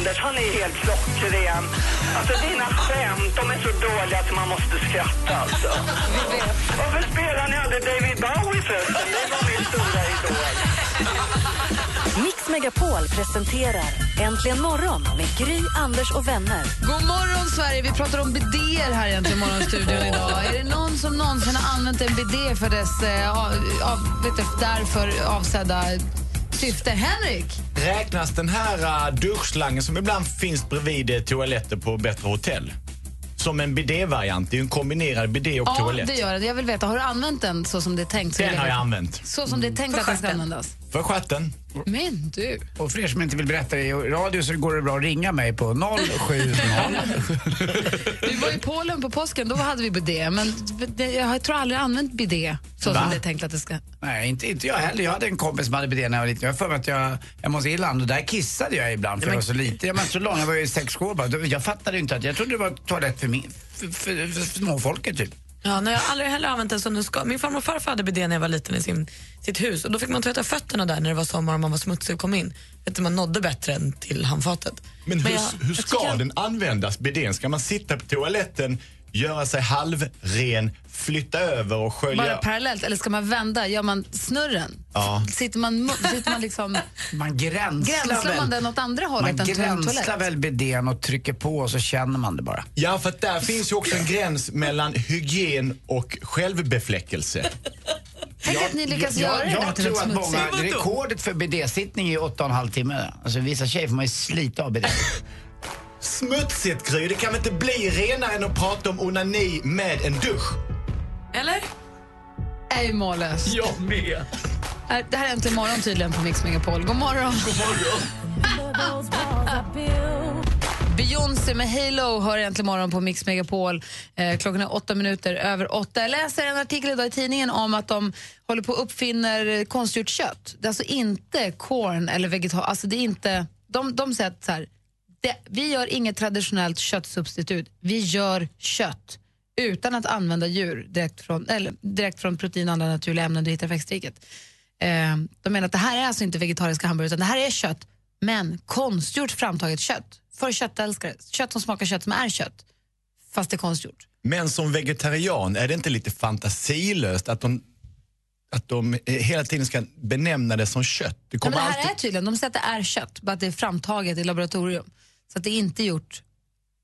Anders, han är helt klockren. Alltså dina skämt, de är så dåliga att man måste skratta alltså. Varför spelar ni aldrig David Bowie förresten? Det var min stora idol. Mix Megapol presenterar Äntligen morgon med Gry, Anders och vänner. God morgon, Sverige! Vi pratar om bidéer här i morgonstudion idag. Är det någon som någonsin har använt en bidé för dess eh, av, av, vet du, därför avsedda syfte? Henrik? Räknas den här uh, duschslangen som ibland finns bredvid eh, toaletter på bättre hotell? Som en bidé-variant. Det är ju en kombinerad bidé och Ja, toalett. det gör det. Jag vill veta, har du använt den så som det är tänkt? Så Den har jag använt. Så som det är tänkt att den ska användas? För stjärten. Men du. Och för er som inte vill berätta det i radio så går det bra att ringa mig på 070. Vi var i Polen på påsken, då hade vi bidé. Men jag tror aldrig använt bidé så Va? som det är tänkt att det ska. Nej, inte, inte jag heller. Jag hade en kompis som hade bidé när jag var liten. Jag har för mig att jag, jag måste Irland och där kissade jag ibland för jag var så liten. Jag var så lång, jag var ju sex år bara. Jag fattade inte att, jag trodde det var toalett för, min, för, för, för småfolket typ. Ja, nej, jag har aldrig heller använt den som den ska. Min farmor och farfar hade bidé när jag var liten i sin, sitt hus. Och Då fick man tvätta fötterna där när det var sommar och man var smutsig och kom in. Vet du, man nådde bättre än till handfatet. Men hur, jag- hur jag ska tycker- den användas, bidén? Ska man sitta på toaletten, göra sig halvren, flytta över och Bara skölja... parallellt, eller ska man vända? Gör man snurren? Ja. Sitter man, sitter man liksom... Man gränslar, Gränslar man den åt andra hållet Man gränslar väl bidén och trycker på och så känner man det bara. Ja, för att där finns ju också en gräns mellan hygien och självbefläckelse. Tänk att ni lyckas jag, göra jag, det jag tror att smutsigt. många, rekordet för bidésittning är åtta och en halv timme. Alltså vissa tjejer får man ju slita av bidé. Smutsigt, Gry. Det kan väl inte bli renare än att prata om onani med en dusch? Eller? är ju mållöst. Jag med. Här- Det här är Äntligen morgon tydligen på Mix Megapol. God morgon. God morgon. Beyoncé med Halo hör Äntligen morgon på Mix Megapol. Eh, klockan är åtta minuter över åtta. Jag läser en artikel idag i tidningen om att de håller på att uppfinner konstgjort kött. Det är alltså inte corn eller vegetal... Alltså det är inte... De, de säger att så här, det, vi gör inget traditionellt köttsubstitut. Vi gör kött utan att använda djur direkt från, eller direkt från protein och andra naturliga ämnen du hittar i växtriket. Eh, de menar att det här är alltså inte vegetariska hamburgare utan det här är kött, men konstgjort framtaget kött. För köttälskare. Kött som smakar kött som är kött, fast det är konstgjort. Men som vegetarian, är det inte lite fantasilöst att de, att de hela tiden ska benämna det som kött? Det Ja, kommer men det här alltid... är tydligen, de säger att det är kött, bara att det är framtaget i laboratorium. Så det är inte gjort,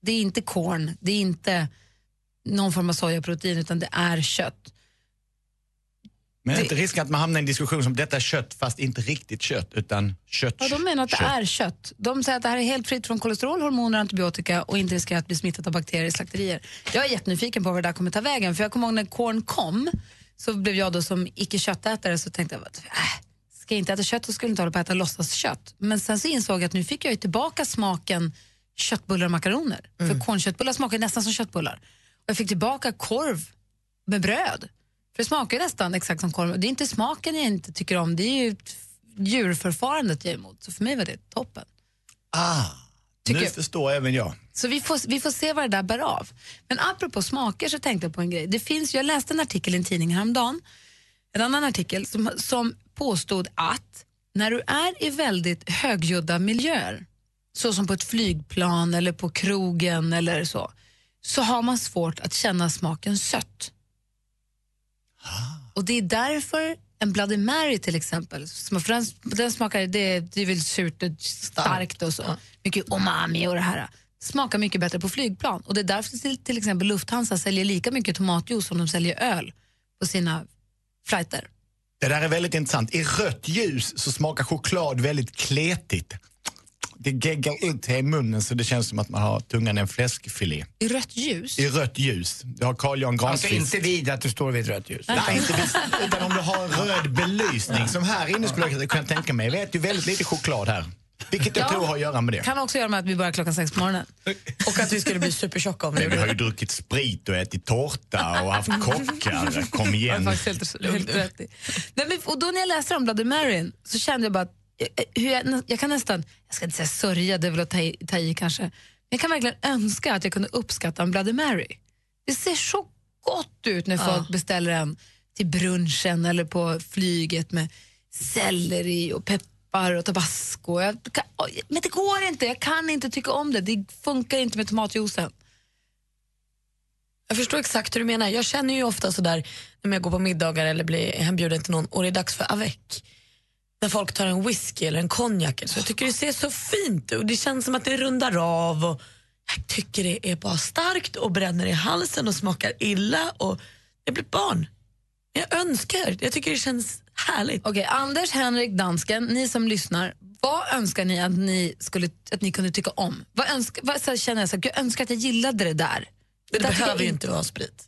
det är inte korn, det är inte någon form av sojaprotein utan det är kött. Men är det inte risken att man hamnar i en diskussion som detta är kött fast inte riktigt kött utan kött? Ja, de menar att det kött. är kött. De säger att det här är helt fritt från kolesterol, hormoner och antibiotika och inte riskerar att bli smittat av bakterier i slakterier. Jag är jättenyfiken på vad det där kommer ta vägen. För jag kommer ihåg när korn kom så blev jag då som icke köttätare så tänkte jag att äh, ska jag inte äta kött så skulle jag inte hålla på att äta låtsaskött. Men sen så insåg jag att nu fick jag ju tillbaka smaken köttbullar och makaroner. För kornköttbullar smakar nästan som köttbullar. Och jag fick tillbaka korv med bröd. För det smakar nästan exakt som korv. Det är inte smaken jag inte tycker om, det är ju djurförfarandet jag är emot. Så för mig var det toppen. Ah, Tycker nu jag. förstår även jag. Så vi får, vi får se vad det där bär av. Men apropå smaker så tänkte jag på en grej. Det finns, jag läste en artikel i en tidning häromdagen, en annan artikel som, som påstod att när du är i väldigt högljudda miljöer, så som på ett flygplan eller på krogen eller så, så har man svårt att känna smaken sött. Och det är därför en Bloody Mary till exempel, som- för den, den smakar, det, det är väl surt och starkt och så, mycket umami och det här. Smakar mycket bättre på flygplan. Och det är därför till, till exempel Lufthansa säljer lika mycket tomatjuice som de säljer öl på sina flighter. Det där är väldigt intressant. I rött ljus så smakar choklad väldigt kletigt. Det geggar ut här i munnen så det känns som att man har tungan i en fläskfilé. I rött ljus? I rött ljus. Det har Carl Jan Alltså Granqvist. inte vid att du står vid ett rött ljus. Nej, inte vis, utan om du har en röd belysning som här inne skulle jag kunna tänka mig. Jag vet ju väldigt lite choklad här. Vilket jag Ja. tror har att göra med det. Kan också göra med att vi börjar klockan sex på morgonen. Och att vi skulle bli supertjocka om vi vi har ju druckit sprit och ätit tårta och haft kockar. Kom Jag igen. faktiskt helt, helt rätt i. Nej, men, och då när jag läste om Bloody Mary så kände jag bara att eh, hur jag, jag kan nästan, jag ska inte säga sörja, det är väl att ta i, ta i kanske, men jag kan verkligen önska att jag kunde uppskatta en Bloody Mary. Det ser så gott ut när folk beställer en till brunchen eller på flyget med selleri och peppar och tabasco. Jag kan, men det går inte, jag kan inte tycka om det. Det funkar inte med tomatjuicen. Jag förstår exakt hur du menar. Jag känner ju ofta sådär när jag går på middagar eller blir hembjuden till någon och det är dags för avec. När folk tar en whisky eller en konjak. Så jag tycker det ser så fint ut och det känns som att det rundar av. Och jag tycker det är bara starkt och bränner i halsen och smakar illa. Och jag blir barn. Jag önskar, jag tycker det känns härligt. Okej, Anders, Henrik, dansken, ni som lyssnar, vad önskar ni att ni, skulle, att ni kunde tycka om? Vad, önskar, vad så känner jag, så här, "Gud, jag önskar att jag gillade det där. Det, där tycker behöver ju inte vara sprit.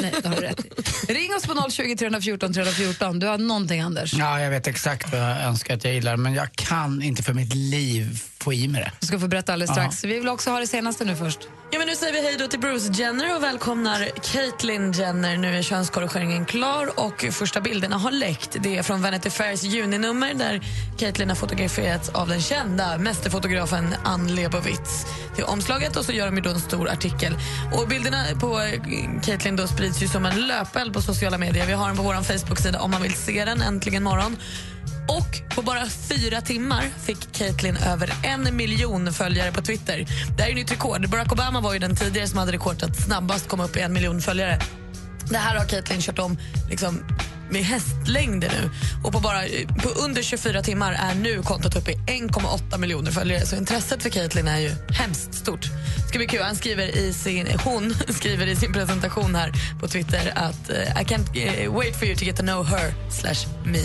Nej, det har du rätt i. Ring oss på 020 314 314. Du har någonting, Anders. Ja, jag vet exakt vad jag önskar att jag gillar men jag kan inte för mitt liv få i mig det. Du ska få berätta alldeles strax. Vi vill också ha det senaste nu först. Ja, men nu säger vi hej då till Bruce Jenner och välkomnar Caitlyn Jenner. Nu är könskorrigeringen klar och första bilderna har läckt. Det är från Vanity Fairs juninummer där Caitlyn har fotograferats av den kända mästerfotografen Ann Lebowitz. Det är omslaget och så gör de ju då en stor artikel. Och bilderna på eh, Caitlyn då sprids ju som en löpeld på sociala medier. Vi har den på vår Facebook-sida om man vill se den äntligen morgon. Och på bara fyra timmar fick Caitlyn över en miljon följare på Twitter. Det här är nytt rekord. Barack Obama var ju den tidigare som hade rekordet att snabbast komma upp i en miljon följare. Det här har Caitlyn kört om liksom, med hästlängder nu. Och på, bara, på under 24 timmar är nu kontot uppe i 1,8 miljoner följare. Så intresset för Caitlyn är ju hemskt stort. Det ska bli kul. Han skriver i sin, hon skriver i sin presentation här på Twitter att eh, I can't eh, wait for you to get to know her slash me.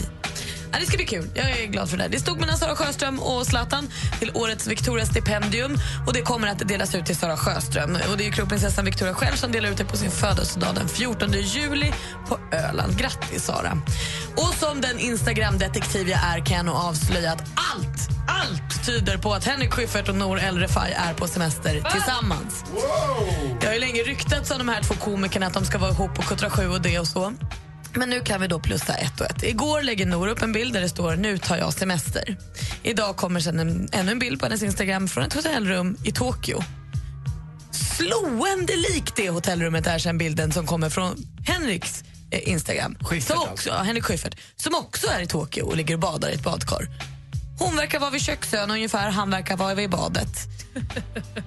Ja, det ska bli kul. Jag är glad för det. Det stod mellan Sara Sjöström och Zlatan till årets Victoria-stipendium. Och Det kommer att delas ut till Sara Sjöström. Och Det är kronprinsessan Victoria själv som delar ut det på sin födelsedag den 14 juli på Öland. Grattis, Sara. Och som den Instagram-detektiv jag är kan jag nog avslöja att allt, allt tyder på att Henrik Schyffert och Nour El Refai är på semester tillsammans. Det har ju länge ryktats om de här två komikerna att de ska vara ihop kuttra sju och det och så. Men nu kan vi då plussa ett och ett. Igår lägger Nor upp en bild där det står nu tar jag semester. Idag kommer sen en, ännu en bild på hennes Instagram från ett hotellrum i Tokyo. Slående likt det hotellrummet är sen bilden som kommer från Henriks eh, Instagram. Schyffert som alltså. också, ja, Henrik Schyffert. Som också är i Tokyo och ligger och badar i ett badkar. Hon verkar vara vid köksön ungefär, han verkar vara vid badet.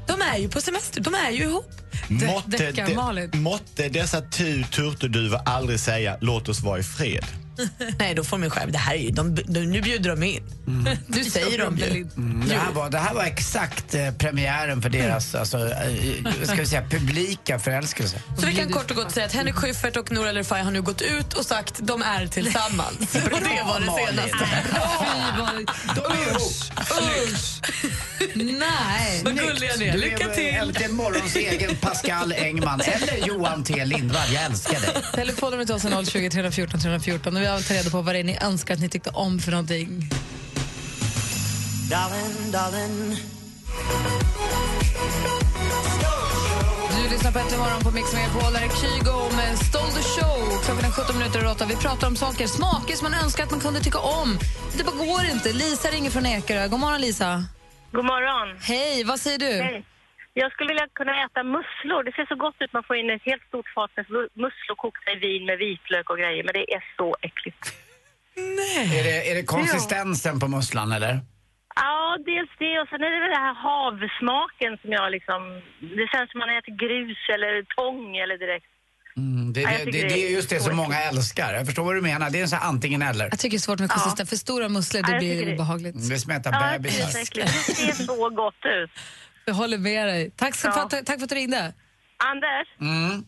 De är ju på semester, de är ju ihop. Måtte, de, måtte dessa tu turturduvor aldrig säga låt oss vara i fred. Nej, då får de ju själv. Det här är ju, de, de, nu bjuder de in. Du säger de ju. Det här var, det här var exakt eh, premiären för deras alltså, eh, ska vi säga, publika förälskelse. Så vi kan kort och gott säga att Henrik Schyffert och Nour El Refai har nu gått ut och sagt de är tillsammans. och det var det senaste. Usch! Usch! Nej! Vad gulliga ni är. Du Lycka är till! Äntligen morgons egen Pascal Engman eller Johan T Lindvall. Jag älskar dig. Telefonnumret till oss är 020 314 314 och vi har tagit reda på vad det är ni önskar att ni tyckte om för någonting. Du lyssnar på Äntligen morgon på Mix Megapol. Där är Kygo med Stole the show. Klockan är 17 minuter över 8. Vi pratar om saker, smaker som man önskar att man kunde tycka om. Det bara går inte. Lisa ringer från Ekerö. God morgon, Lisa. God morgon. Hej, vad säger du? Hej. Jag skulle vilja kunna äta musslor. Det ser så gott ut. Man får in ett helt stort fat med musslor kokta i vin med vitlök och grejer. Men det är så äckligt. Är det, är det konsistensen på musslan eller? Ja, dels det och sen är det den här havsmaken som jag liksom... Det känns som man äter grus eller tång eller direkt. Mm, det, Ja, det, det, det är just det som många älskar. Jag förstår vad du menar. Det är en sån här antingen eller. Jag tycker det är svårt med konsistens. För stora musslor Ja, det jag blir obehagligt. Mm, Det smätar Ja, det bebisar. är så äckligt. Det ser så gott ut. Jag håller med dig. Tack, så, Ja. för, att- tack för att du ringde. Anders, Mm.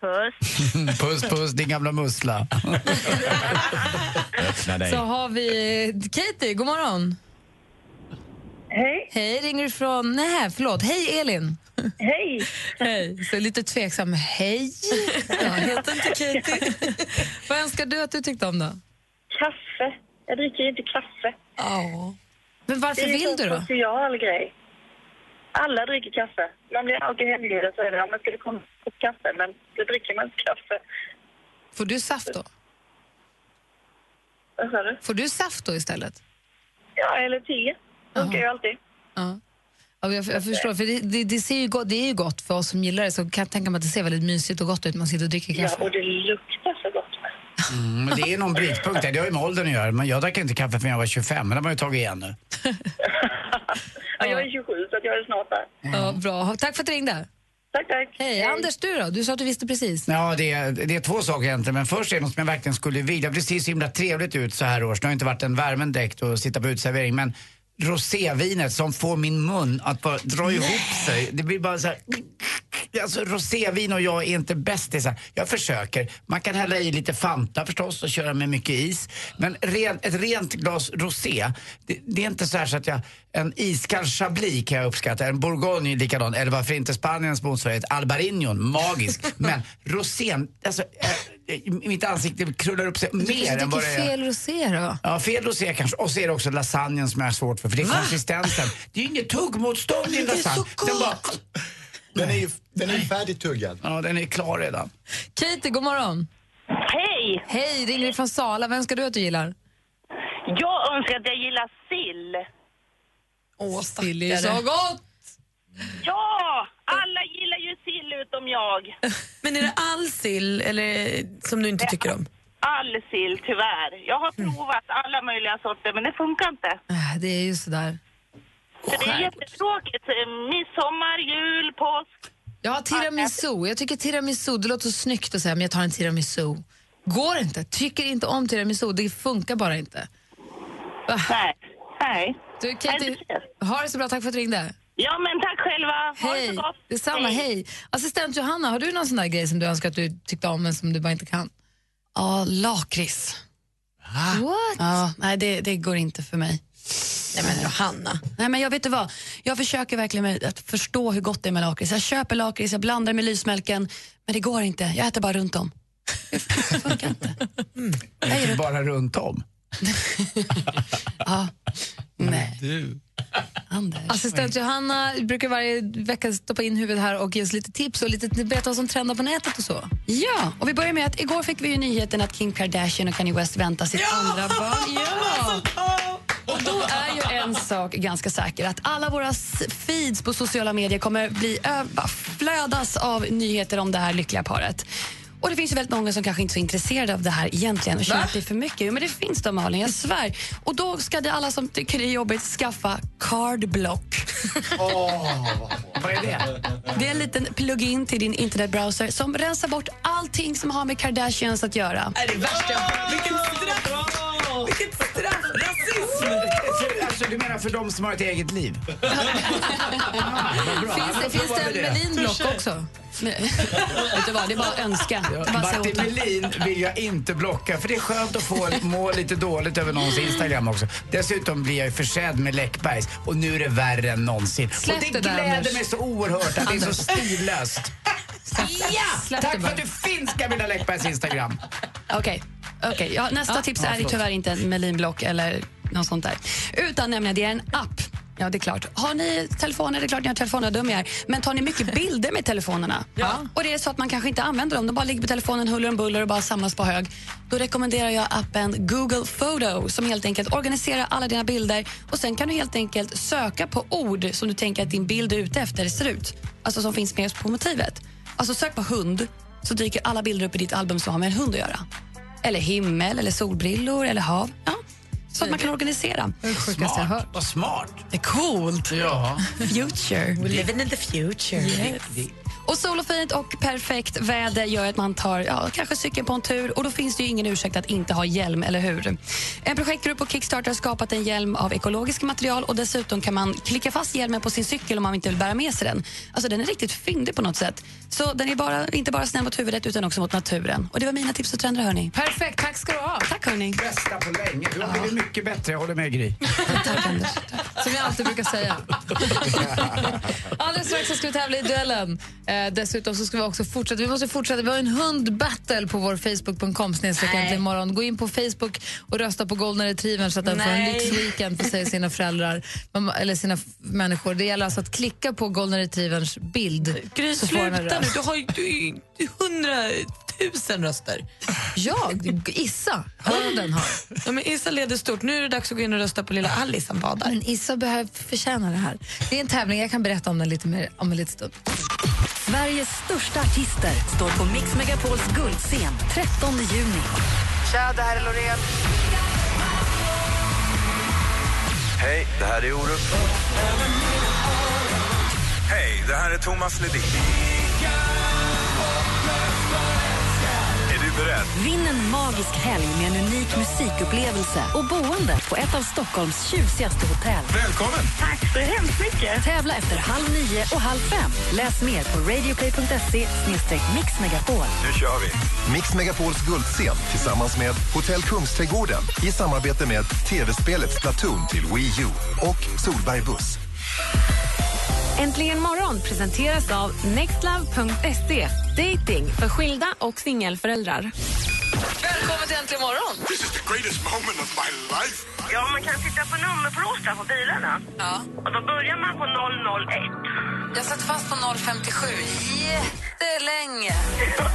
puss. puss puss din gamla mussla. Öppna dig. Så har vi Katie, god morgon. Hej. Hej, ringer du från... Nej, förlåt. Hej, Elin. Hej. Hej. Så lite tveksam. Hej. Jag heter inte Katie. Vad önskar du att du tyckte om då? Kaffe. Jag dricker ju inte kaffe. Ja. Men varför det är vill en du då? social grej. Alla dricker kaffe. Man blir alltid hembjuden så är det, ja men ska det komma en kopp kaffe? Men då dricker man inte kaffe. Får du saft då? Vad sa du? Får du saft då istället? Ja, eller te. Funkar ju alltid. Ja. Ja, jag, jag förstår, för det, det, det, ser ju gott, det är ju gott för oss som gillar det, så kan jag tänka mig att det ser väldigt mysigt och gott ut man sitter och dricker Ja, kaffe. och det luktar så gott. Mm, men det är någon brytpunkt där. Det har ju med åldern att göra. Men jag drack inte kaffe förrän jag var 25, men det har man ju tagit igen nu. Ja, jag är 27 så jag är snart där. Ja, bra. Tack för att du ringde. Tack, tack. Hej, Anders, du då? Du sa att du visste precis. Ja, det är, det är två saker egentligen. Men först är det något som jag verkligen skulle vilja. Det ser så himla trevligt ut så här års. Det har inte varit en värmen direkt att sitta på uteservering. Men rosévinet som får min mun att bara dra ihop sig. Det blir bara så här... Alltså rosévin och jag är inte bästisar. Jag försöker. Man kan hälla i lite Fanta förstås och köra med mycket is. Men ren, ett rent glas rosé, det, det är inte så här så att jag... En iskall chablis kan jag uppskatta. En bourgogne likadan. Eller varför inte Spaniens motsvarighet Albarinion, magisk. Men rosén, alltså äh, mitt ansikte krullar upp sig Du mer än vad det är. fel rosé då? Ja, fel rosé kanske. Och så är det också lasagnen som jag har svårt för, för det är konsistensen. Det är ju inget tuggmotstånd i en lasagne. Den, bara, Den är ju, den är ju färdigtuggad. ja, den är klar redan. Katie, god morgon. Hej! Hej, ringer från Sala. Vem ska du att du gillar? Jag önskar att jag gillar sill. Åh, Sill är så stackare. gott! Ja! Alla gillar ju sill utom jag. Men är det all sill eller, som du inte tycker om? All sill, tyvärr. Jag har provat alla möjliga sorter, men det funkar inte. Äh, Det är ju sådär. Så det är jättetråkigt. Midsommar, jul, påsk. Jag har tiramisu. Jag tycker tiramisu, det låter så snyggt att säga, men jag tar en tiramisu. Går inte. Tycker inte om tiramisu. Det funkar bara inte. Nej. Nej. Du, Katie, ha det så bra. Tack för att du ringde. Ja, men tack själva. Ha det Hej. så gott. Detsamma, hej. Assistent Johanna, har du någon sån där grej som du önskar att du tyckte om men som du bara inte kan? Ja, lakrits. What? Ja, nej, det, det går inte för mig. Nej men Johanna. Nej, men jag vet du vad? Jag försöker verkligen med att förstå hur gott det är med lakrits. Jag köper lakrits, jag blandar med lysmjölken, men det går inte. Jag äter bara runt om. Det funkar inte. Jag är bara runt om. Ja. Nej. Du. Anders. Assistent Johanna brukar varje vecka stoppa in huvudet här och ge oss lite tips och lite berätta vad som trendar på nätet och så. Ja, och vi börjar med att igår fick vi ju nyheten att Kim Kardashian och Kanye West väntar sitt andra barn. Ja! Då är ju en sak ganska säker, att alla våra feeds på sociala medier kommer bli flödas av nyheter om det här lyckliga paret. Och det finns ju väldigt många som kanske inte är så intresserade av det här egentligen och känner att det är för mycket. Jo, men det finns de Malin, jag svär. Och då ska det alla som tycker det är jobbigt skaffa cardblock. Vad är det? Det är en liten plugin till din internetbrowser som rensar bort allting som har med Kardashians att göra. Är det värsta? Vilket straff! Vilket straff! Rasism! Alltså, du menar för de som har ett eget liv? Finns det, finns det en Melin-block också? Vet du vad, det är bara att önska. Säga Martin dem. Melin vill jag inte blocka för det är skönt att få må lite dåligt över någons Instagram också. Dessutom blir jag ju försedd med Läckbergs och nu är det värre än någonsin. Släpp och det det där, gläder Anders. mig så oerhört att det är så stilöst. Ja! Tack för att du finns Camilla Läckbergs Instagram. Okej, okej. ja, nästa Ja. tips Ja, är tyvärr inte en Melin-block eller något sånt där. Utan nämligen det är en app. Ja, det är klart. Har ni telefoner, det är klart ni har telefoner, dum jag är. Men tar ni mycket bilder med telefonerna Ja. och det är så att man kanske inte använder dem, de bara ligger på telefonen huller om buller och bara samlas på hög. Då rekommenderar jag appen Google Photo som helt enkelt organiserar alla dina bilder och sen kan du helt enkelt söka på ord som du tänker att din bild är ute efter ser ut. Alltså som finns med på motivet. Alltså sök på hund så dyker alla bilder upp i ditt album som har med en hund att göra. Eller himmel, eller solbrillor, eller hav. Ja. Så att man kan organisera. Hört. Vad smart. Det är coolt. Ja. Future. Living in the future. Och solofint och perfekt väder gör att man tar ja, kanske cykeln på en tur och då finns det ju ingen ursäkt att inte ha hjälm, eller hur? En projektgrupp på Kickstarter har skapat en hjälm av ekologiskt material och dessutom kan man klicka fast hjälmen på sin cykel om man inte vill bära med sig den. Alltså den är riktigt fyndig på något sätt. Så den är bara, inte bara snäll mot huvudet utan också mot naturen. Och det var mina tips och trender hörni. Perfekt, tack ska du ha. Tack hörni. Bästa på länge. Du har blivit mycket bättre, jag håller med Gry. Som jag alltid brukar säga. Alldeles strax så ska vi tävla i duellen. Eh, dessutom så ska vi också fortsätta. Vi måste fortsätta. Vi har en hundbattle på vår Facebook.com Nej. imorgon. Gå in på Facebook och rösta på Golden Retrievern så att den får en Nej. lyxweekend för sig sina föräldrar eller sina människor. Det gäller alltså att klicka på Golden Retrieverns bild. Gry, sluta nu. Du har ju du, hundratusen röster. Jag? Issa? Hör du den har? Ja, men Issa leder stort. Nu är det dags att gå in och rösta på lilla Alice som badar. Men Issa behöver förtjäna det här. Det är en tävling, jag kan berätta om den lite mer om en liten stund. Sveriges största artister står på Mix Megapols guldscen 13 juni. Tja, det här är Loreen. Hej, det här är Orup. Hej, det här är Thomas Ledin. Beredd? Vinn en magisk helg med en unik musikupplevelse och boende på ett av Stockholms tjusigaste hotell. Välkommen! Tack så hemskt mycket. Tävla efter halv nio och halv fem. Läs mer på radioplay.se mixmegapol. Nu kör vi! Mix Megapols guldscen tillsammans med Hotell Kungsträdgården i samarbete med tv-spelet Splatoon till Wii U och Solberg Buss. Äntligen morgon presenteras av nextlove.se. Dating för skilda och singelföräldrar. Välkommen till Äntligen morgon! This is the greatest moment of my life. Ja, man kan titta på nummerplåtar på bilarna. Ja. Och då börjar man på 001. Jag satt fast på 057 jättelänge.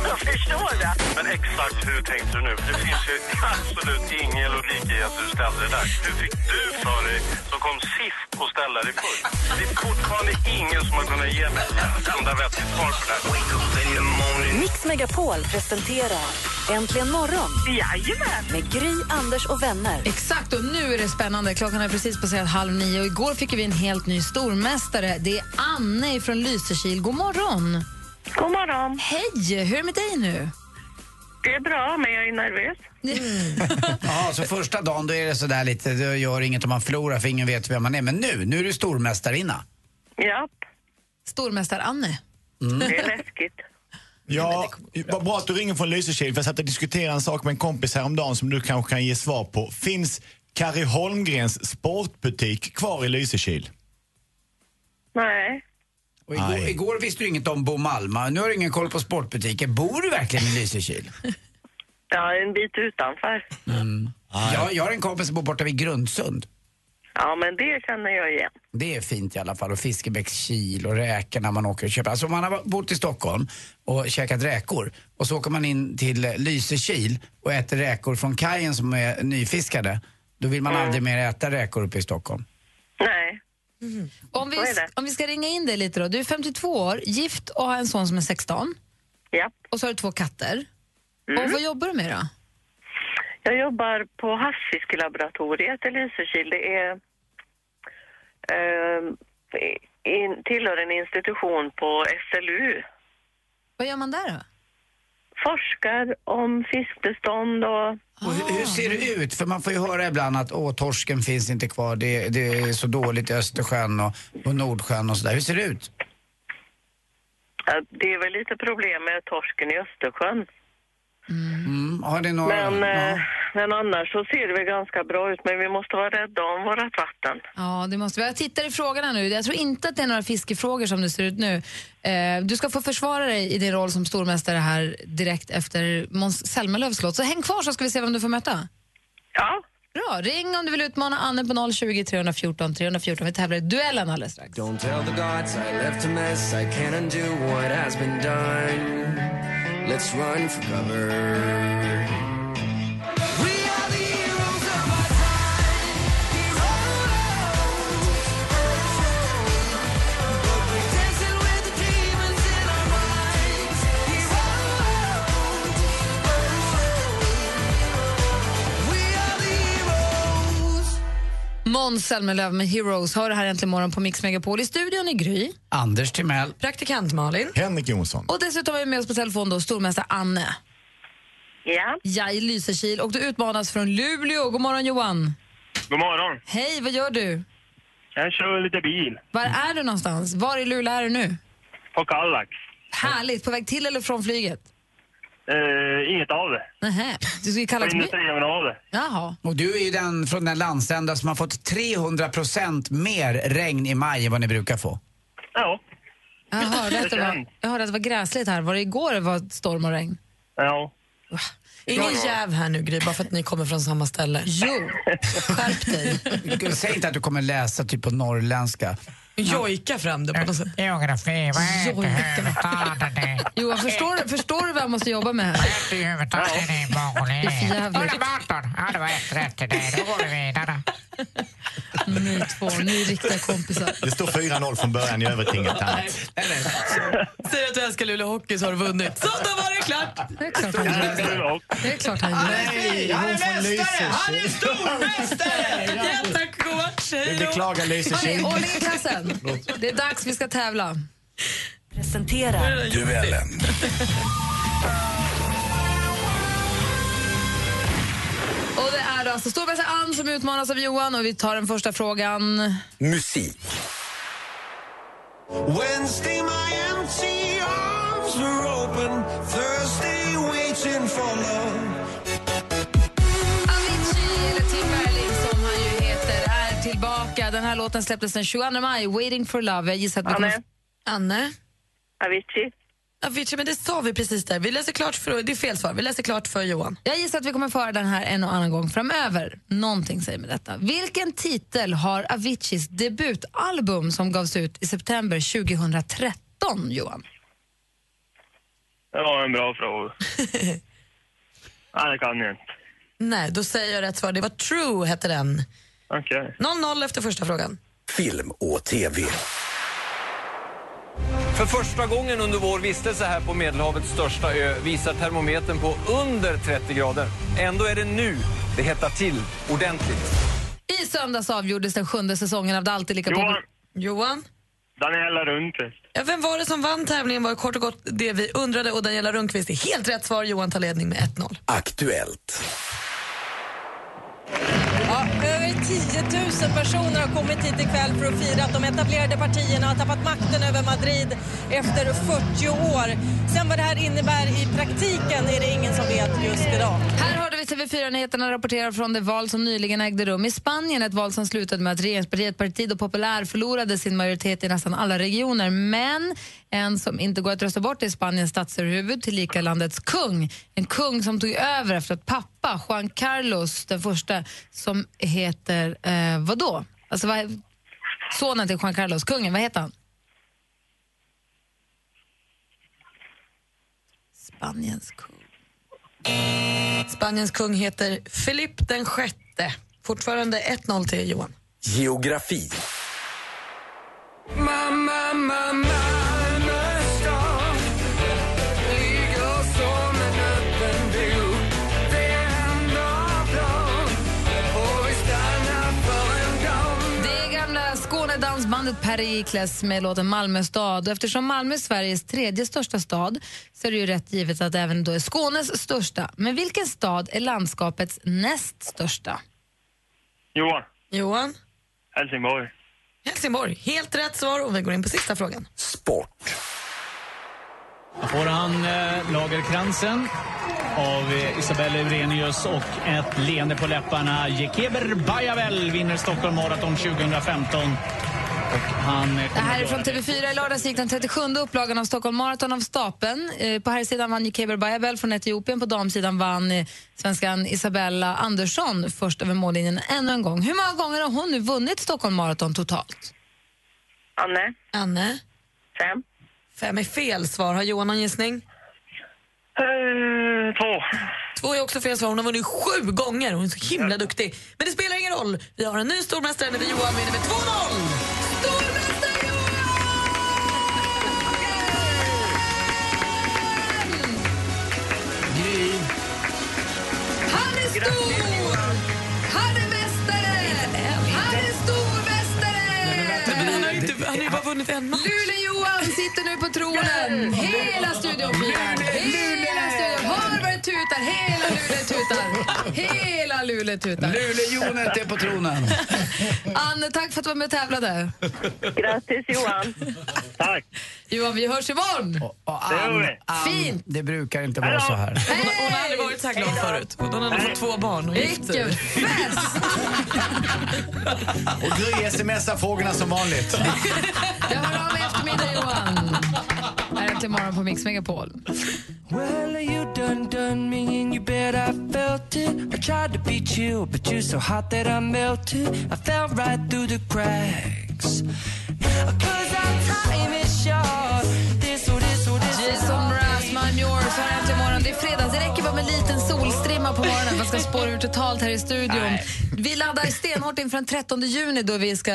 Jag förstår det. Men exakt hur tänkte du nu? För det finns ju absolut ingen logik i att du ställde det där. Hur fick du för dig som kom sist och ställa dig först? Det är fortfarande ingen som har kunnat ge mig ett enda vettigt svar på det här. Mix Megapol presenterar Äntligen morgon Jajamän. med Gry, Anders och vänner. Exakt, och nu är det spännande. Klockan är precis passerat halv nio och igår fick vi en helt ny stormästare. Det är Anne från Lysekil. God morgon! God morgon. Hej! Hur är det med dig nu? Det är bra, men jag är nervös. Ja, så första dagen då är det sådär lite, det gör inget om man förlorar för ingen vet vem man är. Men nu, nu är du stormästarinna. Japp, Stormästar-Anne. det är läskigt. Ja, vad bra att du ringer från Lysekil för jag satt och diskuterade en sak med en kompis häromdagen som du kanske kan ge svar på. Finns Kari Holmgrens sportbutik kvar i Lysekil? Nej. Och igår, igår visste du inget om Bo Malma. Nu har du ingen koll på sportbutiker. Bor du verkligen i Lysekil? Ja, en bit utanför. Jag, jag har en kompis som bor borta vid Grundsund. Ja, men det känner jag igen. Det är fint i alla fall. Och Fiskebäckskil och räkor när man åker och köper. Alltså om man har bott i Stockholm och käkat räkor och så åker man in till Lysekil och äter räkor från kajen som är nyfiskade. Då vill man aldrig mer äta räkor uppe i Stockholm. Nej. Om vi, om vi ska ringa in dig lite då. Du är 52 år, gift och har en son som är 16. Japp. Och så har du två katter. Och vad jobbar du med då? Jag jobbar på havsfiskelaboratoriet i Lysekil. Det är eh, in, tillhör en institution på SLU. Vad gör man där då? Forskar om fiskbestånd och... Och hur, hur ser det ut? För man får ju höra ibland att åh, torsken finns inte kvar, det, det är så dåligt i Östersjön och, och Nordsjön och sådär. Hur ser det ut? ja, Det är väl lite problem med torsken i Östersjön. Mm. Har det några... Men, ja. eh, men annars så ser det väl ganska bra ut. Men vi måste vara rädda om vårt vatten. Ja, det måste vi. Jag tittar i frågorna nu. Jag tror inte att det är några fiskefrågor som det ser ut nu. Eh, du ska få försvara dig i din roll som stormästare här direkt efter Måns Zelmerlöws låt. Så häng kvar så ska vi se vem du får möta. Ja. Bra. Ring om du vill utmana Anne på 020 314 314. Vi tävlar i duellen alldeles strax. Don't tell the gods I left a mess. I can't undo what has been done. Let's run for cover. Måns Zelmerlöw med Heroes har det här äntligen morgon på Mix Megapol. I studion i Gry. Anders Timell. Praktikant Malin. Henrik Jonsson. Och dessutom har vi med oss på telefon då stormästare Anne. Ja. Ja, i Lysekil. Och du utmanas från Luleå. God morgon Johan. God morgon. Hej, vad gör du? Jag kör lite bil. Var är du någonstans? Var i Luleå är du nu? På Kallax. Härligt. På väg till eller från flyget? Eh, inget av det. Nähä. Du På kalla industriområdet. Jaha. Och du är ju den från den landsända som har fått 300% mer regn i maj än vad ni brukar få. Ja. Jag hörde, att det var, jag hörde att det var gräsligt här. Var det igår det var storm och regn? Ja. Ingen jäv här nu Gry, bara för att ni kommer från samma ställe. Jo, skärp dig. Säg inte att du kommer läsa typ på norrländska. Jojka fram det på något sätt. Geografi, vad heter huvudstaden i? Johan, förstår, du- förstår du vad jag måste jobba med Vad här? heter huvudstaden i Mongoliet? Det är för jävligt. Ulaanbaatar. Ja, det var ett rätt till dig. Då går vi vidare. Ni två, ni är riktiga kompisar. Det står 4-0 från början i övertinget. här. Säg att du älskar Luleå Hockey så har du vunnit. Så, då var det klart! Det är klart han gör. Det är klart han gör. Nej, hon från Lysekil. stormästare! Ja, tack och match, Vi hej då! beklagar Lysekil. ordning i klassen. Det är dags, vi ska tävla. Presenterar Duellen. Och det är då alltså stormästare Ann som utmanas av Johan och vi tar den första frågan. Musik. Wednesday, my empty arms were open. Thursday, waiting for love. Avicii, eller Tim Berling som han ju heter, är tillbaka. Den här låten släpptes den 22 maj, Waiting for love. Jag gissar att vi kommer... Anne. Anne? Avicii. Avicii, men det sa vi precis där. Vi läser klart för, det är fel svar. Vi läser klart för Johan. Jag gissar att vi kommer få höra den här en och annan gång framöver. Någonting säger med detta. Vilken titel har Aviciis debutalbum som gavs ut i september 2013, Johan? Det var en bra fråga. Nej, det kan jag inte. Nej, då säger jag rätt svar. Det var True, hette den. Okej. 0-0 efter första frågan. Film och TV. För första gången under vår vistelse här på Medelhavets största ö visar termometern på under 30 grader. Ändå är det nu det hettar till ordentligt. I söndags avgjordes den sjunde säsongen av Det alltid lika Johan. Johan? Daniela Rundqvist. Ja, vem var det som vann tävlingen var kort och gott det vi undrade och Daniela Rundqvist är helt rätt svar. Johan tar ledning med 1-0. Aktuellt. 10 000 personer har kommit hit ikväll för att fira att de etablerade partierna har tappat makten över Madrid efter 40 år. Sen vad det här innebär i praktiken är det ingen som vet just idag. Här hörde vi TV4-nyheterna rapportera från det val som nyligen ägde rum i Spanien. Ett val som slutade med att regeringspartiet Partido Popular förlorade sin majoritet i nästan alla regioner. Men en som inte går att rösta bort är Spaniens statsöverhuvud, tillika landets kung. En kung som tog över efter att pappa, Juan Carlos den första, som heter, eh, vadå? Alltså, vad, sonen till Juan Carlos, kungen, vad heter han? Spaniens kung. Spaniens kung heter Filip den sjätte. Fortfarande 1-0 till Johan. Geografi. Mamma, mamma, Skånedansbandet Perikles med låten Malmö stad. Och eftersom Malmö är Sveriges tredje största stad så är det ju rätt givet att även då är Skånes största. Men vilken stad är landskapets näst största? Johan. Johan? Helsingborg. Helsingborg. Helt rätt svar och vi går in på sista frågan. Sport. Då får han eh, Lagerkransen av eh, Isabelle Eurenius och ett leende på läpparna. Jekeber Bajavel vinner Stockholm Marathon 2015. Och han Det här är från göra TV4. I lördags gick den 37 upplagan av Stockholm Marathon av stapeln. Eh, På här sidan vann Jekeber Bayabel från Etiopien. På damsidan vann eh, svenskan Isabella Andersson först över mållinjen ännu en gång. Hur många gånger har hon nu vunnit Stockholm Marathon totalt? Anne. Anne? Fem. Fem är fel svar. Har Johan någon gissning? Eh, två. Två är också fel svar. Hon har vunnit sju gånger. Hon är så himla duktig. Men det spelar ingen roll. Vi har en ny stormästare. Johan vinner med 2-0! Vunnit en match. Luleå-Johan sitter nu på tronen. Hela studion firar. Tutar. Hela Luleå tutar. Hela Luleå tutar. Luleåjonet är på tronen. Anne, tack för att du var med och tävlade. Grattis Johan. Tack. Johan, vi hörs imorgon. Ann, Ann, Fint. Det brukar inte vara så här. Hon, hon har aldrig varit så här glad förut. Hon hade fått två barn och gift sig. Vilken fest! Och Gry smsar frågorna som vanligt. Jag hör av mig i eftermiddag, Johan. Äntligen morgon på Mix Megapol. Well, you done done me and you bet I felt it. I tried to be chill, but you're so hot that I melted. I fell right through the cracks. Cause our time is short. Har äntligen morgon. Det är fredag. Det räcker bara med en liten solstrimma på morgonen. Man ska spåra ur totalt här i studion. Vi laddar stenhårt inför den 13 juni då vi ska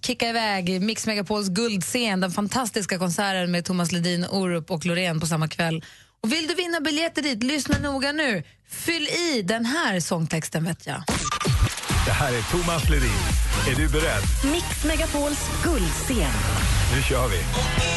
kicka iväg Mix Megapols guldscen. Den fantastiska konserten med Thomas Ledin, Orup och Loreen på samma kväll. Och vill du vinna biljetter dit, lyssna noga nu. Fyll i den här sångtexten vet jag. Det här är Thomas Ledin. Är du beredd? Mix Megapols guldscen. Nu kör vi.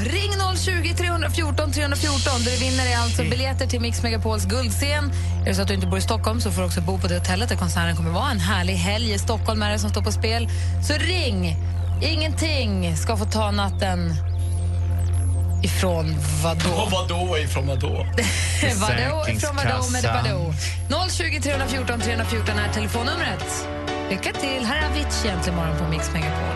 Ring 020 314 314. Det du vinner är alltså biljetter till Mix Megapols guldscen. Är det så att du inte bor i Stockholm så får du också bo på det hotellet där konserten kommer vara. En härlig helg i Stockholm är det som står på spel. Så ring! Ingenting ska få ta natten ifrån vadå? Och vadå ifrån vadå? vadå ifrån vadå med vadå? 020 314 314 är telefonnumret. Lycka till. Här är Avicii egentligen morgon på Mix Megapol.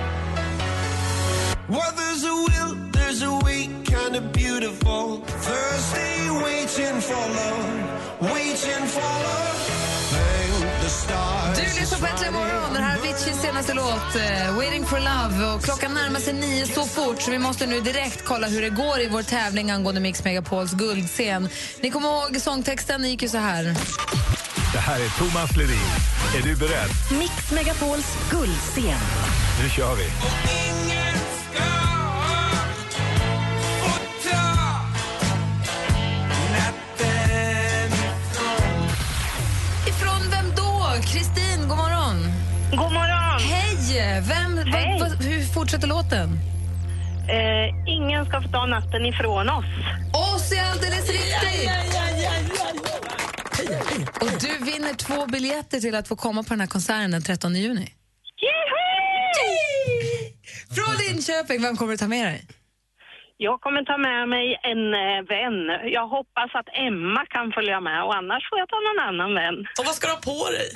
Well, there's a way, kind of beautiful. Thursday, waiting for love, waiting for love. Thank the stars. Du lyssnar på Äntligen morgon. Det här är Aviciis senaste låt, eh, Waiting for love. Och klockan närmar sig nio så fort så vi måste nu direkt kolla hur det går i vår tävling angående Mix Megapols guldscen. Ni kommer ihåg sångtexten, den gick ju så här. Det här är Thomas Ledin. Är du beredd? Mix Megapols guldscen. Nu kör vi. Vem, vad- vad- hur fortsätter låten? Eh, ingen ska få ta natten ifrån oss. Oss är alldeles riktigt! Och du vinner två biljetter till att få komma på den här konserten den 13 juni. Från Linköping, vem kommer du ta med dig? Jag kommer ta med mig en eh, vän. Jag hoppas att Emma kan följa med och annars får jag ta någon annan vän. Och vad ska du ha på dig?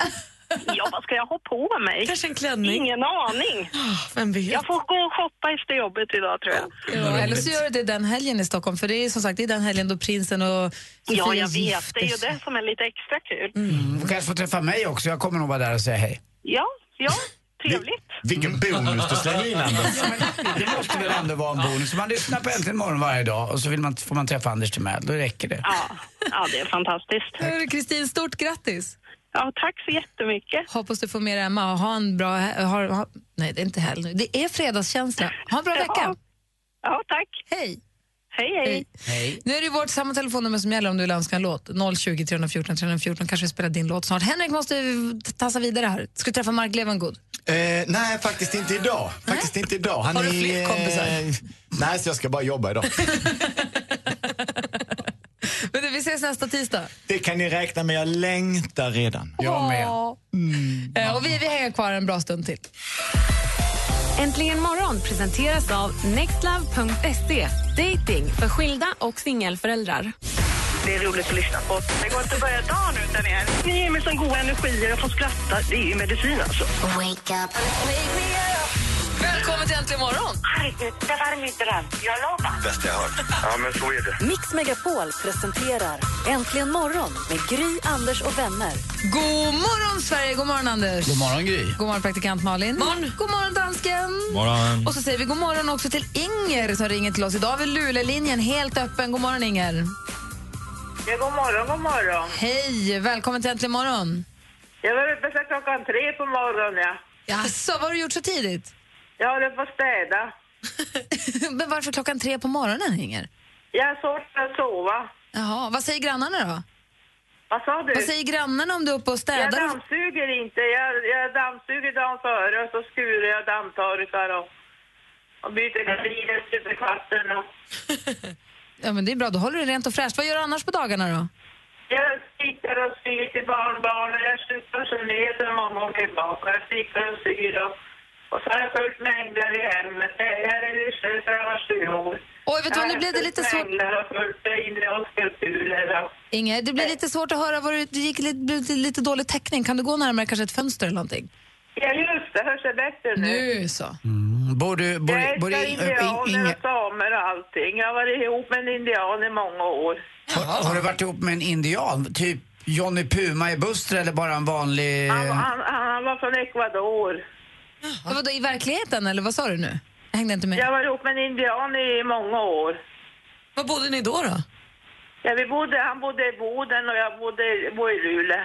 Ja, vad ska jag ha på mig? Kanske en klänning? Ingen aning. Vem vet? Jag får gå och shoppa efter jobbet idag tror jag. Ja, eller så gör du det den helgen i Stockholm, för det är som sagt det är den helgen då prinsen och Sofia Ja, jag vet. gifter Det är ju det som är lite extra kul. Mm. Du kanske får träffa mig också. Jag kommer nog vara där och säga hej. Ja, ja, trevligt. Vilken bonus du slänger in, Anders. Det måste väl ändå vara en bonus. Man lyssnar på Äntligen morgon varje dag och så vill man, får man träffa Anders Timell. Då räcker det. Ja, ja det är fantastiskt. Kristin, stort grattis! Ja, tack så jättemycket. Hoppas du får med dig Emma och ha en bra... Ha, ha, nej, det är inte helg nu. Det är fredagskänsla. Ha en bra vecka! Ja, tack. Hej! Hej, hej. Nu är det vårt samma telefonnummer som gäller om du vill önska en låt. 020 314 314. Kanske spelar din låt snart. Henrik måste tassa vidare här. Ska du träffa Mark Levengood? Eh, nej, faktiskt inte idag. Faktiskt inte idag. Han Har du är, fler kompisar? eh, nej, så jag ska bara jobba idag. Ses nästa tisdag. Det kan ni räkna med. Jag längtar redan. Jag med. Eh, och vi, vi hänger kvar en bra stund till. Äntligen morgon presenteras av nextlove.se. Dating för skilda och singelföräldrar. Det är roligt att lyssna på. Det går inte att börja dagen utan er. Ni ger mig sån god energi och jag får skratta. Det är ju medicin alltså. Wake up. Välkommen till Äntligen morgon! Herregud, det var min dröm. Jag lovar. Bästa jag hört. Ja, men så är det. Mix Megapol presenterar Äntligen morgon med Gry, Anders och vänner. God morgon, Sverige! God morgon, Anders! God morgon, Gry. God morgon, praktikant Malin. God morgon, dansken! Morgon. Och så säger vi god morgon också till Inger som ringer till oss. Idag har vi Luleå-linjen helt öppen. God morgon, Inger. Ja, god morgon, god morgon. Hej! Välkommen till Äntligen morgon. Jag var uppe sedan klockan tre på morgonen. Ja. Jaså, vad har du gjort så tidigt? Jag håller på att städa. Men varför klockan tre på morgonen, Inger? Jag har svårt att sova. Jaha, vad säger grannarna då? Vad sa du? Vad säger grannarna om du är uppe och Jag städar? dammsuger inte. Jag, jag dammsuger dagen före och så skurar jag dammtorkar och, och byter gardiner, super katten och... Ja, men det är bra, då håller du rent och fräscht. Vad gör du annars på dagarna då? Jag stickar och syr till barnbarnen. Jag så ner sen mamma och tillbaka. Jag stickar och syr och, Och så har jag följt med änglar i hemmet. Jag är lyssnare sedan jag var sju år. Oj, vet du vad, nu blev det lite svårt. Inge, det blir lite svårt att höra. Var du, det gick lite, blev lite, dålig täckning. Kan du gå närmare kanske ett fönster eller någonting? Ja, just det. Hörs det bättre nu? Nu så. Mm. Bor du... Bor, jag bor, älskar indianer Inge, och samer och allting. Jag har varit ihop med en indian i många år. har, har du varit ihop med en indian? Typ Johnny Puma i Buster eller bara en vanlig... Han, han, han var från Ecuador. Ja. Vadå, I verkligheten eller vad sa du nu? Jag hängde inte med. Jag var ihop med en indian i många år. Var bodde ni då? då? Ja, vi bodde, han bodde i Boden och jag bodde, bodde i Luleå.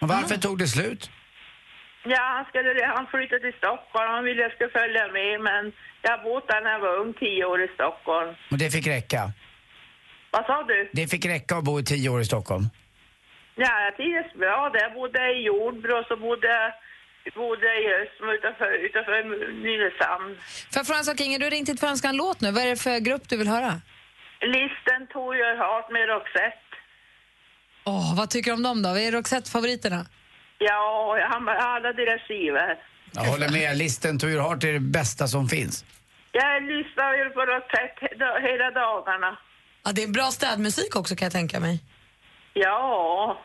Och varför tog det slut? Ja, han, skulle, han flyttade till Stockholm. Han ville jag skulle följa med, men jag har bott där när jag var ung, tio år i Stockholm. Och det fick räcka? Vad sa du? Det fick räcka att bo i tio år i Stockholm? Ja, jag trivdes bra där. Jag bodde i Jordbro och så bodde jag bodde i Ösmo utanför, utanför Nynäshamn. Får jag fråga en sak, Inge? Du har ringt hit för att önska en låt nu. Vad är det för grupp du vill höra? Listen To Your Heart med Roxette. Åh, vad tycker du om dem då? Vad är Roxette-favoriterna? Ja, alla deras skivor. Jag håller med. Listen to your heart är det bästa som finns. Jag lyssnar ju på Roxette he- hela dagarna. Ja, det är bra städmusik också kan jag tänka mig. Ja.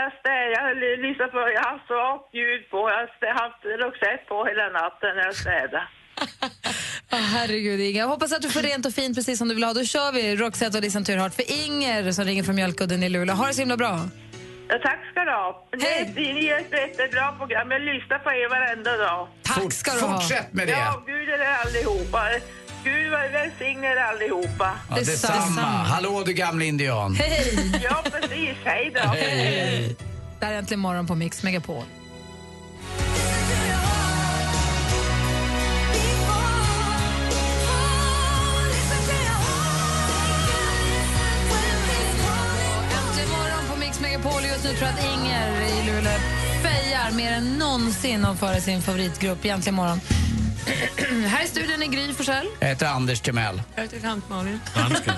Jag städar, jag lyssnar på, jag har svagt ljud på. Jag har haft Roxette på hela natten när jag städar. Åh, herregud, Inge. Jag hoppas att du får rent och fint precis som du vill ha. Då kör vi Roxette och Listen heart för Inger som ringer från Mjölkudden i Luleå. Ha det så himla bra. Ja, tack ska du ha. Ni, ni gör ett jättebra program. Jag lyssnar på er varenda dag. Tack ska du ha. Fortsätt med det. Ja, Gud är er allihopa. Gud välsigne er allihopa. Ja, detsamma. Hallå du gamla indian. Hej! Ja, precis. Hej då. Hej. Det här är Äntligen morgon på Mix Megapol. Äntligen morgon på Mix Megapol. Just nu tror jag att Inger i Luleå fejar mer än någonsin om före sin favoritgrupp Äntligen morgon. här i studion är Gry Forssell. Jag heter Anders Timell. Jag heter Tant Malin.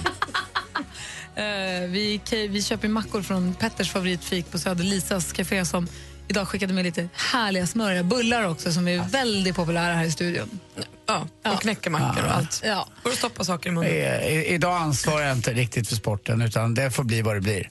Eh, vi, vi köper mackor från Petters favoritfik på Söder, Lisas café som idag skickade med lite härliga smöriga bullar också som är väldigt populära här i studion. Ja, och knäckemackor och allt. Ja. Får du stoppa saker i munnen? I, i, idag ansvarar jag inte riktigt för sporten utan det får bli vad det blir.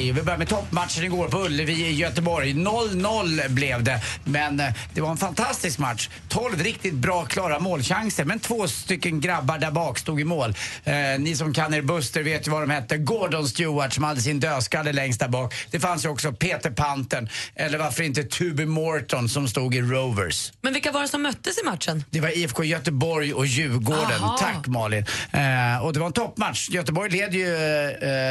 hej. Vi börjar med toppmatchen igår på Ullevi i Göteborg. 0-0 blev det, men eh, det var en fantastisk match. 12 riktigt bra, klara målchanser, men två stycken grabbar där bak stod i mål. Eh, ni som kan er Buster vet ju vad de hette. Gordon Stewart som hade sin dödskalle längst där bak. Det fanns ju också Peter Pantern, eller varför inte Tuby Morton som stod i Rovers. Men vilka var det som möttes i matchen? Det var IFK Göteborg och Djurgården. Aha. Tack Malin. Eh, och det var en toppmatch. Göteborg leder ju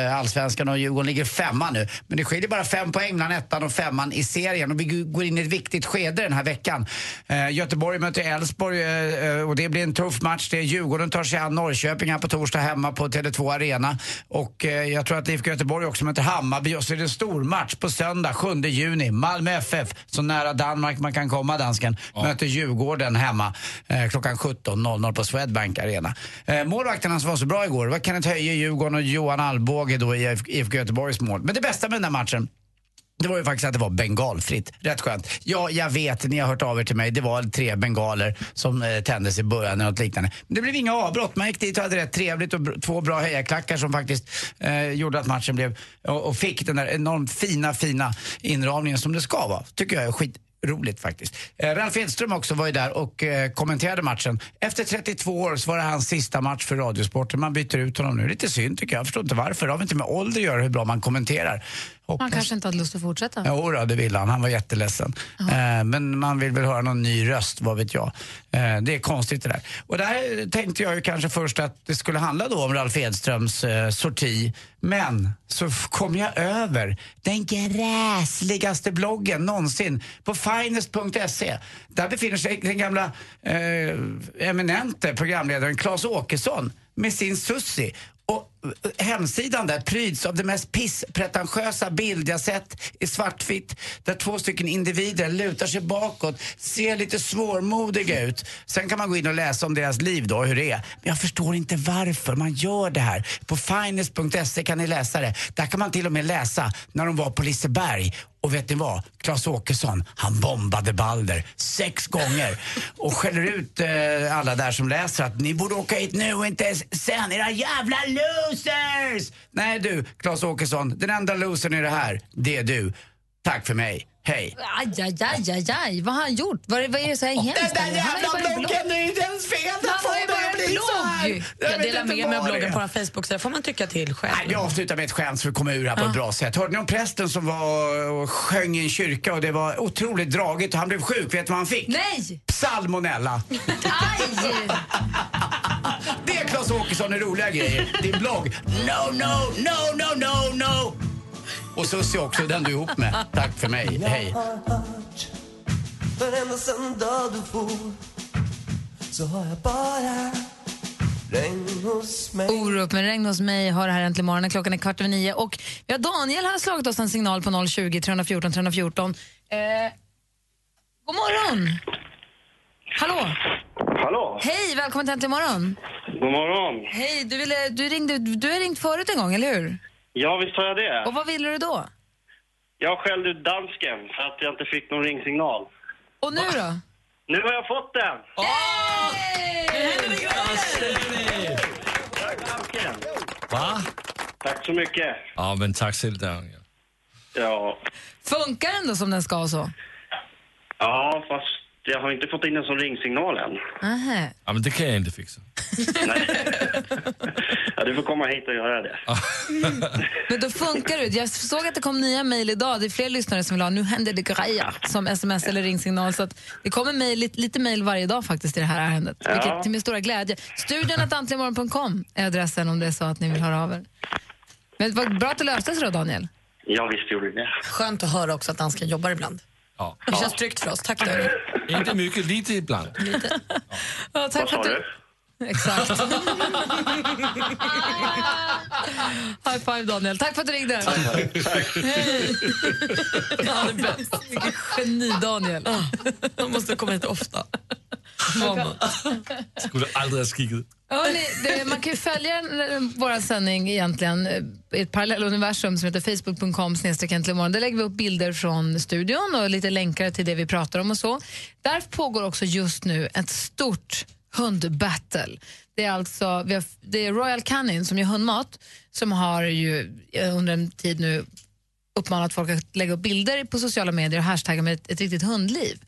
eh, allsvenskan och Djurgården ligger femma nu. Men det skiljer bara fem poäng mellan ettan och femman i serien. Och vi går in i ett viktigt skede den här veckan. Eh, Göteborg möter Elfsborg eh, eh, och det blir en tuff match. Det är Djurgården tar sig an Norrköping här på torsdag hemma på Tele2 Arena. Och eh, jag tror att IFK Göteborg också möter Hammarby och så är det en stor match på söndag 7 juni. Malmö FF, så nära Danmark man kan komma dansken, möter Djurgården hemma eh, klockan 17.00 på Swedbank Arena. Eh, målvakterna som var så bra igår var Kenneth Höje i Djurgården och Johan Alvbåge då i IFK Göteborgs mål. Men det bästa med den där matchen det var ju faktiskt att det var bengalfritt. Rätt skönt. Ja, jag vet, ni har hört av er till mig. Det var tre bengaler som eh, tändes i början eller något liknande. Men det blev inga avbrott. Man gick dit och hade rätt trevligt och två bra hejaklackar som faktiskt eh, gjorde att matchen blev och, och fick den där enormt fina, fina inramningen som det ska vara. Tycker jag är skit roligt faktiskt. Eh, Ralf Edström också var ju där och eh, kommenterade matchen. Efter 32 år så var det hans sista match för Radiosporten. Man byter ut honom nu. Lite synd tycker jag. Jag förstår inte varför. Det har väl inte med ålder att göra hur bra man kommenterar. Man kanske inte hade lust att fortsätta. Jo, då, det ville han. Han var jätteledsen. Eh, men man vill väl höra någon ny röst, vad vet jag. Eh, det är konstigt det där. Och där tänkte jag ju kanske först att det skulle handla då om Ralf Edströms eh, sorti. Men så kom jag över den gräsligaste bloggen någonsin på finest.se. Där befinner sig den gamla eh, eminente programledaren Claes Åkesson med sin Sussi. Och hemsidan där pryds av det mest pisspretentiösa bild jag sett i svartvitt. Där två stycken individer lutar sig bakåt, ser lite svårmodiga ut. Sen kan man gå in och läsa om deras liv då, hur det är. Men jag förstår inte varför man gör det här. På finest.se kan ni läsa det. Där kan man till och med läsa när de var på Liseberg. Och vet ni vad? Claes Åkesson, han bombade Balder sex gånger och skäller ut eh, alla där som läser att ni borde åka hit nu och inte sen, era jävla losers! Nej du, Claes Åkesson, den enda losern i det här, det är du. Tack för mig. Hej. Aj, aj, aj, aj, aj. Vad har han gjort? Vad, är- vad är det så här hemskt? Den där jävla bloggen, det är inte ens fel! Den får ju bara en blogg. Jag Jag delar med mig av bloggen på vår Facebook så där får man tycka till själv. Nej, jag avslutar med ett skämt för att komma ur här på ett bra sätt. Hörde ni om prästen som var och sjöng i en kyrka och det var otroligt dragigt och han blev sjuk. Vet du vad han fick? Nej! Salmonella. Är Claes Åkesson är roliga grejer. Din blogg. No, no, no, no, no, no. Och Susie också, den du är ihop med. Tack för mig. Hej. Men ända sen dag du for så har jag bara regn hos mig Orup med regn hos mig har det här äntligen morgonen. Klockan är kvart över nio. Och vi har Daniel har slagit oss en signal på 020 314 314. Eh, god morgon! Hallå! Hallå? Hej, välkommen till Äntligen morgon. God morgon. Hej, du, ville, du, ringde, du har ringt förut en gång, eller hur? Ja, visst har jag det. Och vad ville du då? Jag skällde ut dansken för att jag inte fick någon ringsignal. Och nu då? Nu har jag fått den! Tack, dansken. Va? Tack så mycket. Ja, men tack själv Daniel. Ja, Funkar den då som den ska och så? ja fast jag har inte fått in en sån ringsignal än. Aha. Ja, men det kan jag inte fixa. Ja, du får komma hit och göra det. Men då funkar det. Jag såg att det kom nya mejl idag. Det är fler lyssnare som vill ha nu händer det grejer som sms eller ringsignal. Så att det kommer mejl, lite, lite mejl varje dag faktiskt i det här ärendet. Ja. Vilket till min stora glädje. Studion antligenmorgon.com är adressen om det är så att ni vill höra av er. Men vad bra att det löste sig då, Daniel. Ja, visst gjorde det. Skönt att höra också att dansken jobbar ibland. Ja. Det känns tryggt för oss. Tack Daniel. Inte mycket, lite ibland. Ja, tack för att du... Exakt. High five, Daniel. Tack för att du ringde. Hej. Han är bäst. Vilken geni, Daniel. Han måste komma hit ofta. Skulle aldrig ha skickat. Hörrni, det, man kan ju följa vår sändning egentligen eh, i ett parallelluniversum som heter facebook.com Där lägger vi upp bilder från studion och lite länkar till det vi pratar om och så. Där pågår också just nu ett stort hundbattle. Det är alltså vi har, det är Royal Canin som gör hundmat som har ju eh, under en tid nu uppmanat folk att lägga upp bilder på sociala medier och hashtagga med ett, ett riktigt hundliv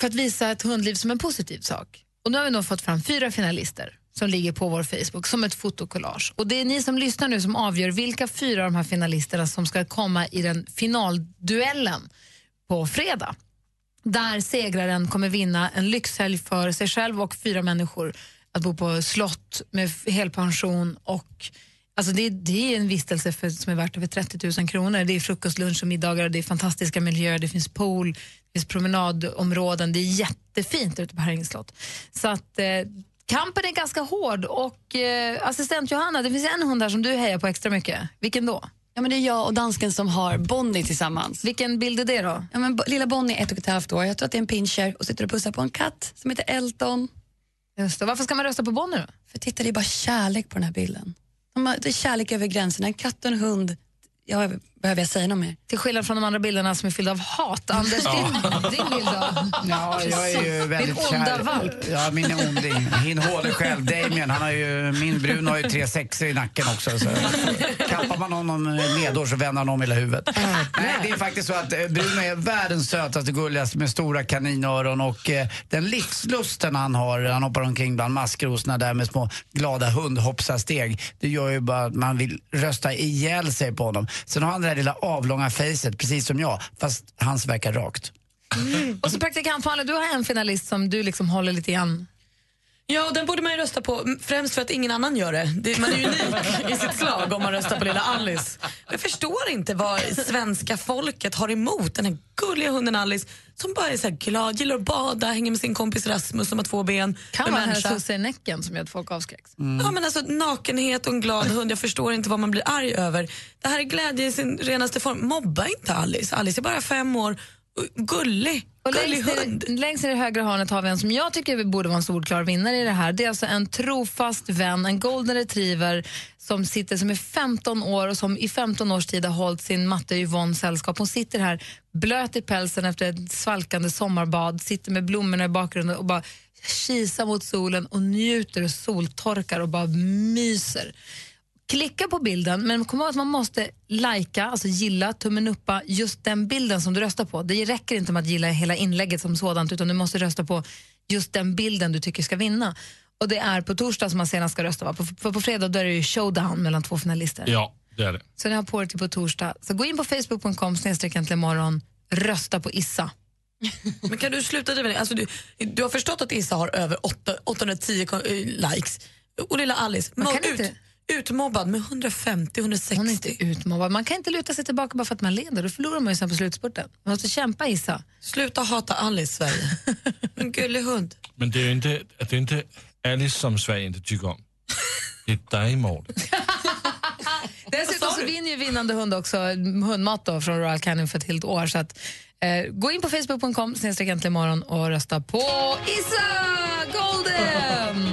för att visa ett hundliv som en positiv sak. Och nu har vi nog fått fram fyra finalister som ligger på vår Facebook som ett fotokollage. Och det är ni som lyssnar nu som avgör vilka fyra av de här finalisterna som ska komma i den finalduellen på fredag. Där segraren kommer vinna en lyxhelg för sig själv och fyra människor att bo på slott med helpension och Alltså det, det är en vistelse för, som är värt över 30 000 kronor. Det är frukost, lunch och middagar, och det är fantastiska miljöer, det finns pool, det finns promenadområden. Det är jättefint ute på Herränge slott. Så att eh, kampen är ganska hård och eh, assistent Johanna, det finns en hund här som du hejar på extra mycket. Vilken då? Ja, men det är jag och dansken som har Bonnie tillsammans. Vilken bild är det då? Ja, men, lilla Bonnie är ett och ett halvt år. Jag tror att det är en pinscher och sitter och pussar på en katt som heter Elton. Just det. Varför ska man rösta på Bonnie då? För titta, det är bara kärlek på den här bilden. De har, det är kärlek över gränserna. En katt och en hund. Ja, behöver jag säga något mer? Till skillnad från de andra bilderna som är fyllda av hat. Anders, din, din bild då? Ja, jag är ju väldigt Din onda kär. valp. Ja, min onding. Min håle själv, Damien, han har ju, min brun har ju tre sexor i nacken också. Så kappar man honom medår så vänder han om hela huvudet. Nej, det är faktiskt så att eh, Bruno är världens sötaste, gulligaste med stora kaninöron och eh, den livslusten han har, han hoppar omkring bland maskrosorna där med små glada hundhoppsasteg. Det gör ju bara att man vill rösta ihjäl sig på honom. Sen har han det där lilla avlånga facet, precis som jag, fast hans verkar rakt. Och så praktikant Malin, du har en finalist som du liksom håller lite grann. Ja, den borde man ju rösta på, främst för att ingen annan gör det. det man är ju unik i sitt slag om man röstar på lilla Alice. Jag förstår inte vad svenska folket har emot den här gulliga hunden Alice som bara är så glad, gillar att bada, hänger med sin kompis Rasmus som har två ben. Kan vara husse i näcken som gör att folk avskräcks. Ja, men alltså, nakenhet och en glad hund, jag förstår inte vad man blir arg över. Det här är glädje i sin renaste form. Mobba inte Alice. Alice är bara fem år. Gullig. Och ner, längst ner i högra hörnet har vi en som jag tycker borde vara en solklar vinnare i det här. Det är alltså en trofast vän, en golden retriever som sitter som är 15 år och som i 15 års tid har hållit sin matte Yvonne sällskap. Hon sitter här blöt i pälsen efter ett svalkande sommarbad, sitter med blommorna i bakgrunden och bara kisar mot solen och njuter och soltorkar och bara myser. Klicka på bilden, men kom ihåg att man måste lajka, alltså gilla, tummen uppa just den bilden som du röstar på. Det räcker inte med att gilla hela inlägget som sådant, utan du måste rösta på just den bilden du tycker ska vinna. Och det är på torsdag som man senast ska rösta, va? På, för på fredag då är det ju showdown mellan två finalister. Ja, det är det. Så ni har på er till på torsdag. Så gå in på facebook.com snedstreck äntligen morgon, rösta på Issa. Men kan du sluta driva det? Alltså, du, du har förstått att Issa har över 8, 810 ko- eh, likes. Och lilla Alice, Man kan ut, inte- utmobbad med 150-160. Hon är inte utmobbad. Man kan inte luta sig tillbaka bara för att man leder. Då förlorar man ju sen på slutspurten. Man måste kämpa, Issa. Sluta hata Alice, Sverige. en gullig hund. Men det är ju inte, det är inte Alice som Sverige inte tycker om. Det är dig, Mårten. Dessutom så vinner ju vinnande hund också hundmat då från Royal Canin för ett helt år. Så att, eh, gå in på facebook.com och rösta på Issa Golden!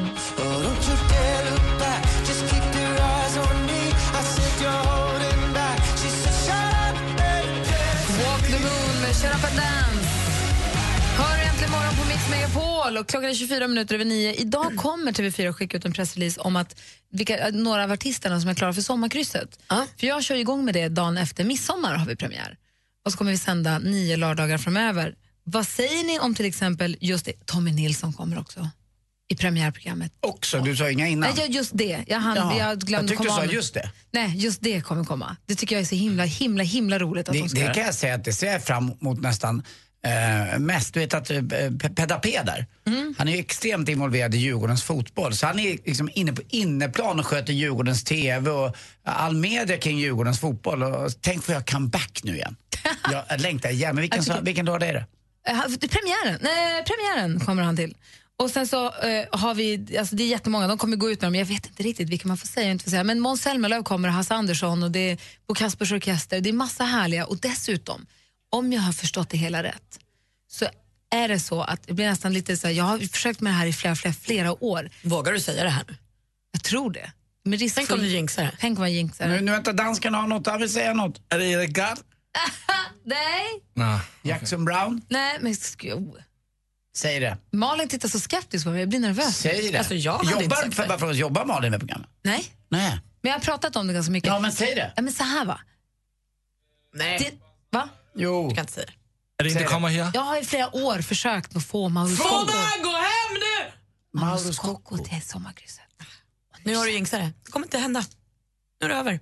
Och klockan är 24 minuter över nio. Idag kommer TV4 skicka ut en pressrelease om att vilka, några av artisterna som är klara för sommarkrysset. För jag kör igång med det dagen efter midsommar har vi premiär. Och så kommer vi sända nio lördagar framöver. Vad säger ni om till exempel just det, Tommy Nilsson kommer också i premiärprogrammet. Också, du sa inga innan. Nej, just det. Jag, hann, Jaha. jag glömde Jag tyckte du komma sa av- just det. Nej, just det kommer komma. Det tycker jag är så himla, himla, himla roligt att de Det, ska det göra. kan jag säga att det ser jag fram emot nästan eh, mest. Du vet att eh, Pe- Pedda P där, Mm. han är ju extremt involverad i Djurgårdens fotboll. Så han är liksom inne på inneplan och sköter Djurgårdens TV och all media kring Djurgårdens fotboll. Och tänk får jag comeback nu igen. Jag längtar igen. Men vilken, tycker- vilken dag är det? Eh, Premiären, Nej, premiären kommer han till. Och sen så eh, har vi, alltså det är jättemånga, de kommer gå ut med dem, jag vet inte riktigt vilka man får säga inte får säga. Men Måns Zelmerlöw kommer, Hasse Andersson och det är Bo Kaspers Orkester, det är massa härliga. Och dessutom, om jag har förstått det hela rätt, så är det så att det blir nästan lite så här, jag har försökt med det här i flera, flera, flera år. Vågar du säga det här nu? Jag tror det. Med risk Tänk om du jinxar det. Tänk om jag jinxar Nu, det. nu vänta, dansken har något, han vill säga något. Är det Erik Gard? Nej, Nej. Jackson Brown, nej, men oh. säg det. Malin tittar så skeptiskt på mig, jag blir nervös. Säg det. Alltså, jag jobbar, för, bara för jobbar Malin med programmet? Nej, Nej. men jag har pratat om det ganska mycket. Ja, men säg det. Ja, men så här va. Nej, Det, va? Jo. jag kan inte säga det. Är det inte här? Jag har i flera år försökt att få Mauro Få Scocco. mig, gå hem nu! Mauro Scocco till sommarkrysset. Nu har du jinxat det. Det kommer inte hända. Nu är det över.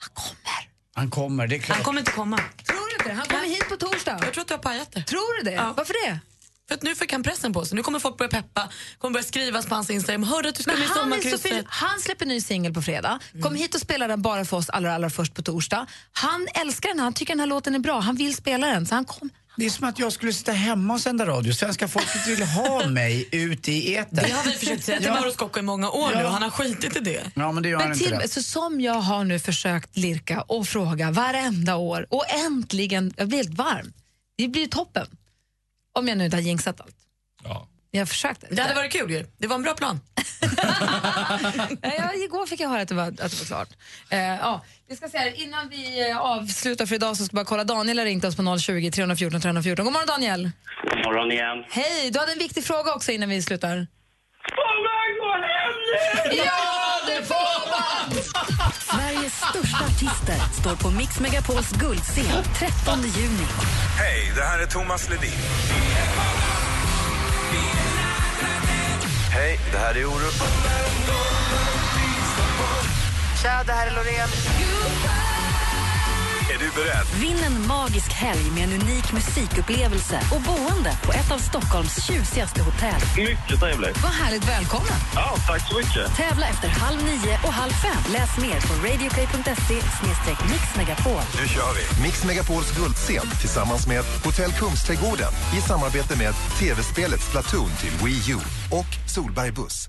Han kommer. Han kommer, det är klart. Han kommer inte komma. Tror du inte det? Han kommer hit på torsdag. Jag tror att du har pajat det. Tror du det? Ja. Varför det? För att nu fick han pressen på sig. Nu kommer folk börja peppa, kommer börja skrivas på hans Instagram. Hörde att du ska Men med han, sommarkrysset. han släpper ny singel på fredag. Kom hit och spela den bara för oss allra, allra först på torsdag. Han älskar den, här, han tycker den här låten är bra. Han vill spela den. Så han kom. Det är som att jag skulle sitta hemma och sända radio. Svenska folket vill ha mig ute i etern. Det har vi försökt säga till Ja. Mauro Scocco i många år Ja. nu och han har skitit i det. Ja, men det gör han Men inte. till, det. så som jag har nu försökt lirka och fråga varenda år och äntligen, jag blir helt varm. Det blir toppen. Om jag nu inte har jinxat allt. Ja. Jag försökte. Det hade varit kul ju. Det var en bra plan. Jag, igår fick jag höra att det var, att det var klart. Eh, ja, vi ska se här, innan vi eh, avslutar för idag så ska jag bara kolla. Daniel har ringt oss på 020 314 314. God morgon Daniel! God morgon igen. Hej! Du hade en viktig fråga också innan vi slutar. Får man gå hem nu? Ja, det får! Sveriges största artister står på Mix Megapols guldscen 13 juni. Hej, det här är Thomas Ledin. Hej, det här är Orup. Tja, det här är Loreen. Är du beredd? Vinn en magisk helg med en unik musikupplevelse och boende på ett av Stockholms tjusigaste hotell. Mycket trevligt. Vad härligt, välkommen! Ja, tack så mycket. Tävla efter halv nio och halv fem. Läs mer på radioplay.se mixmegapol. Nu kör vi. Mix Megapols guldscen tillsammans med Hotell Kungsträdgården i samarbete med tv-spelet Splatoon till Wii U och Solberg Buss.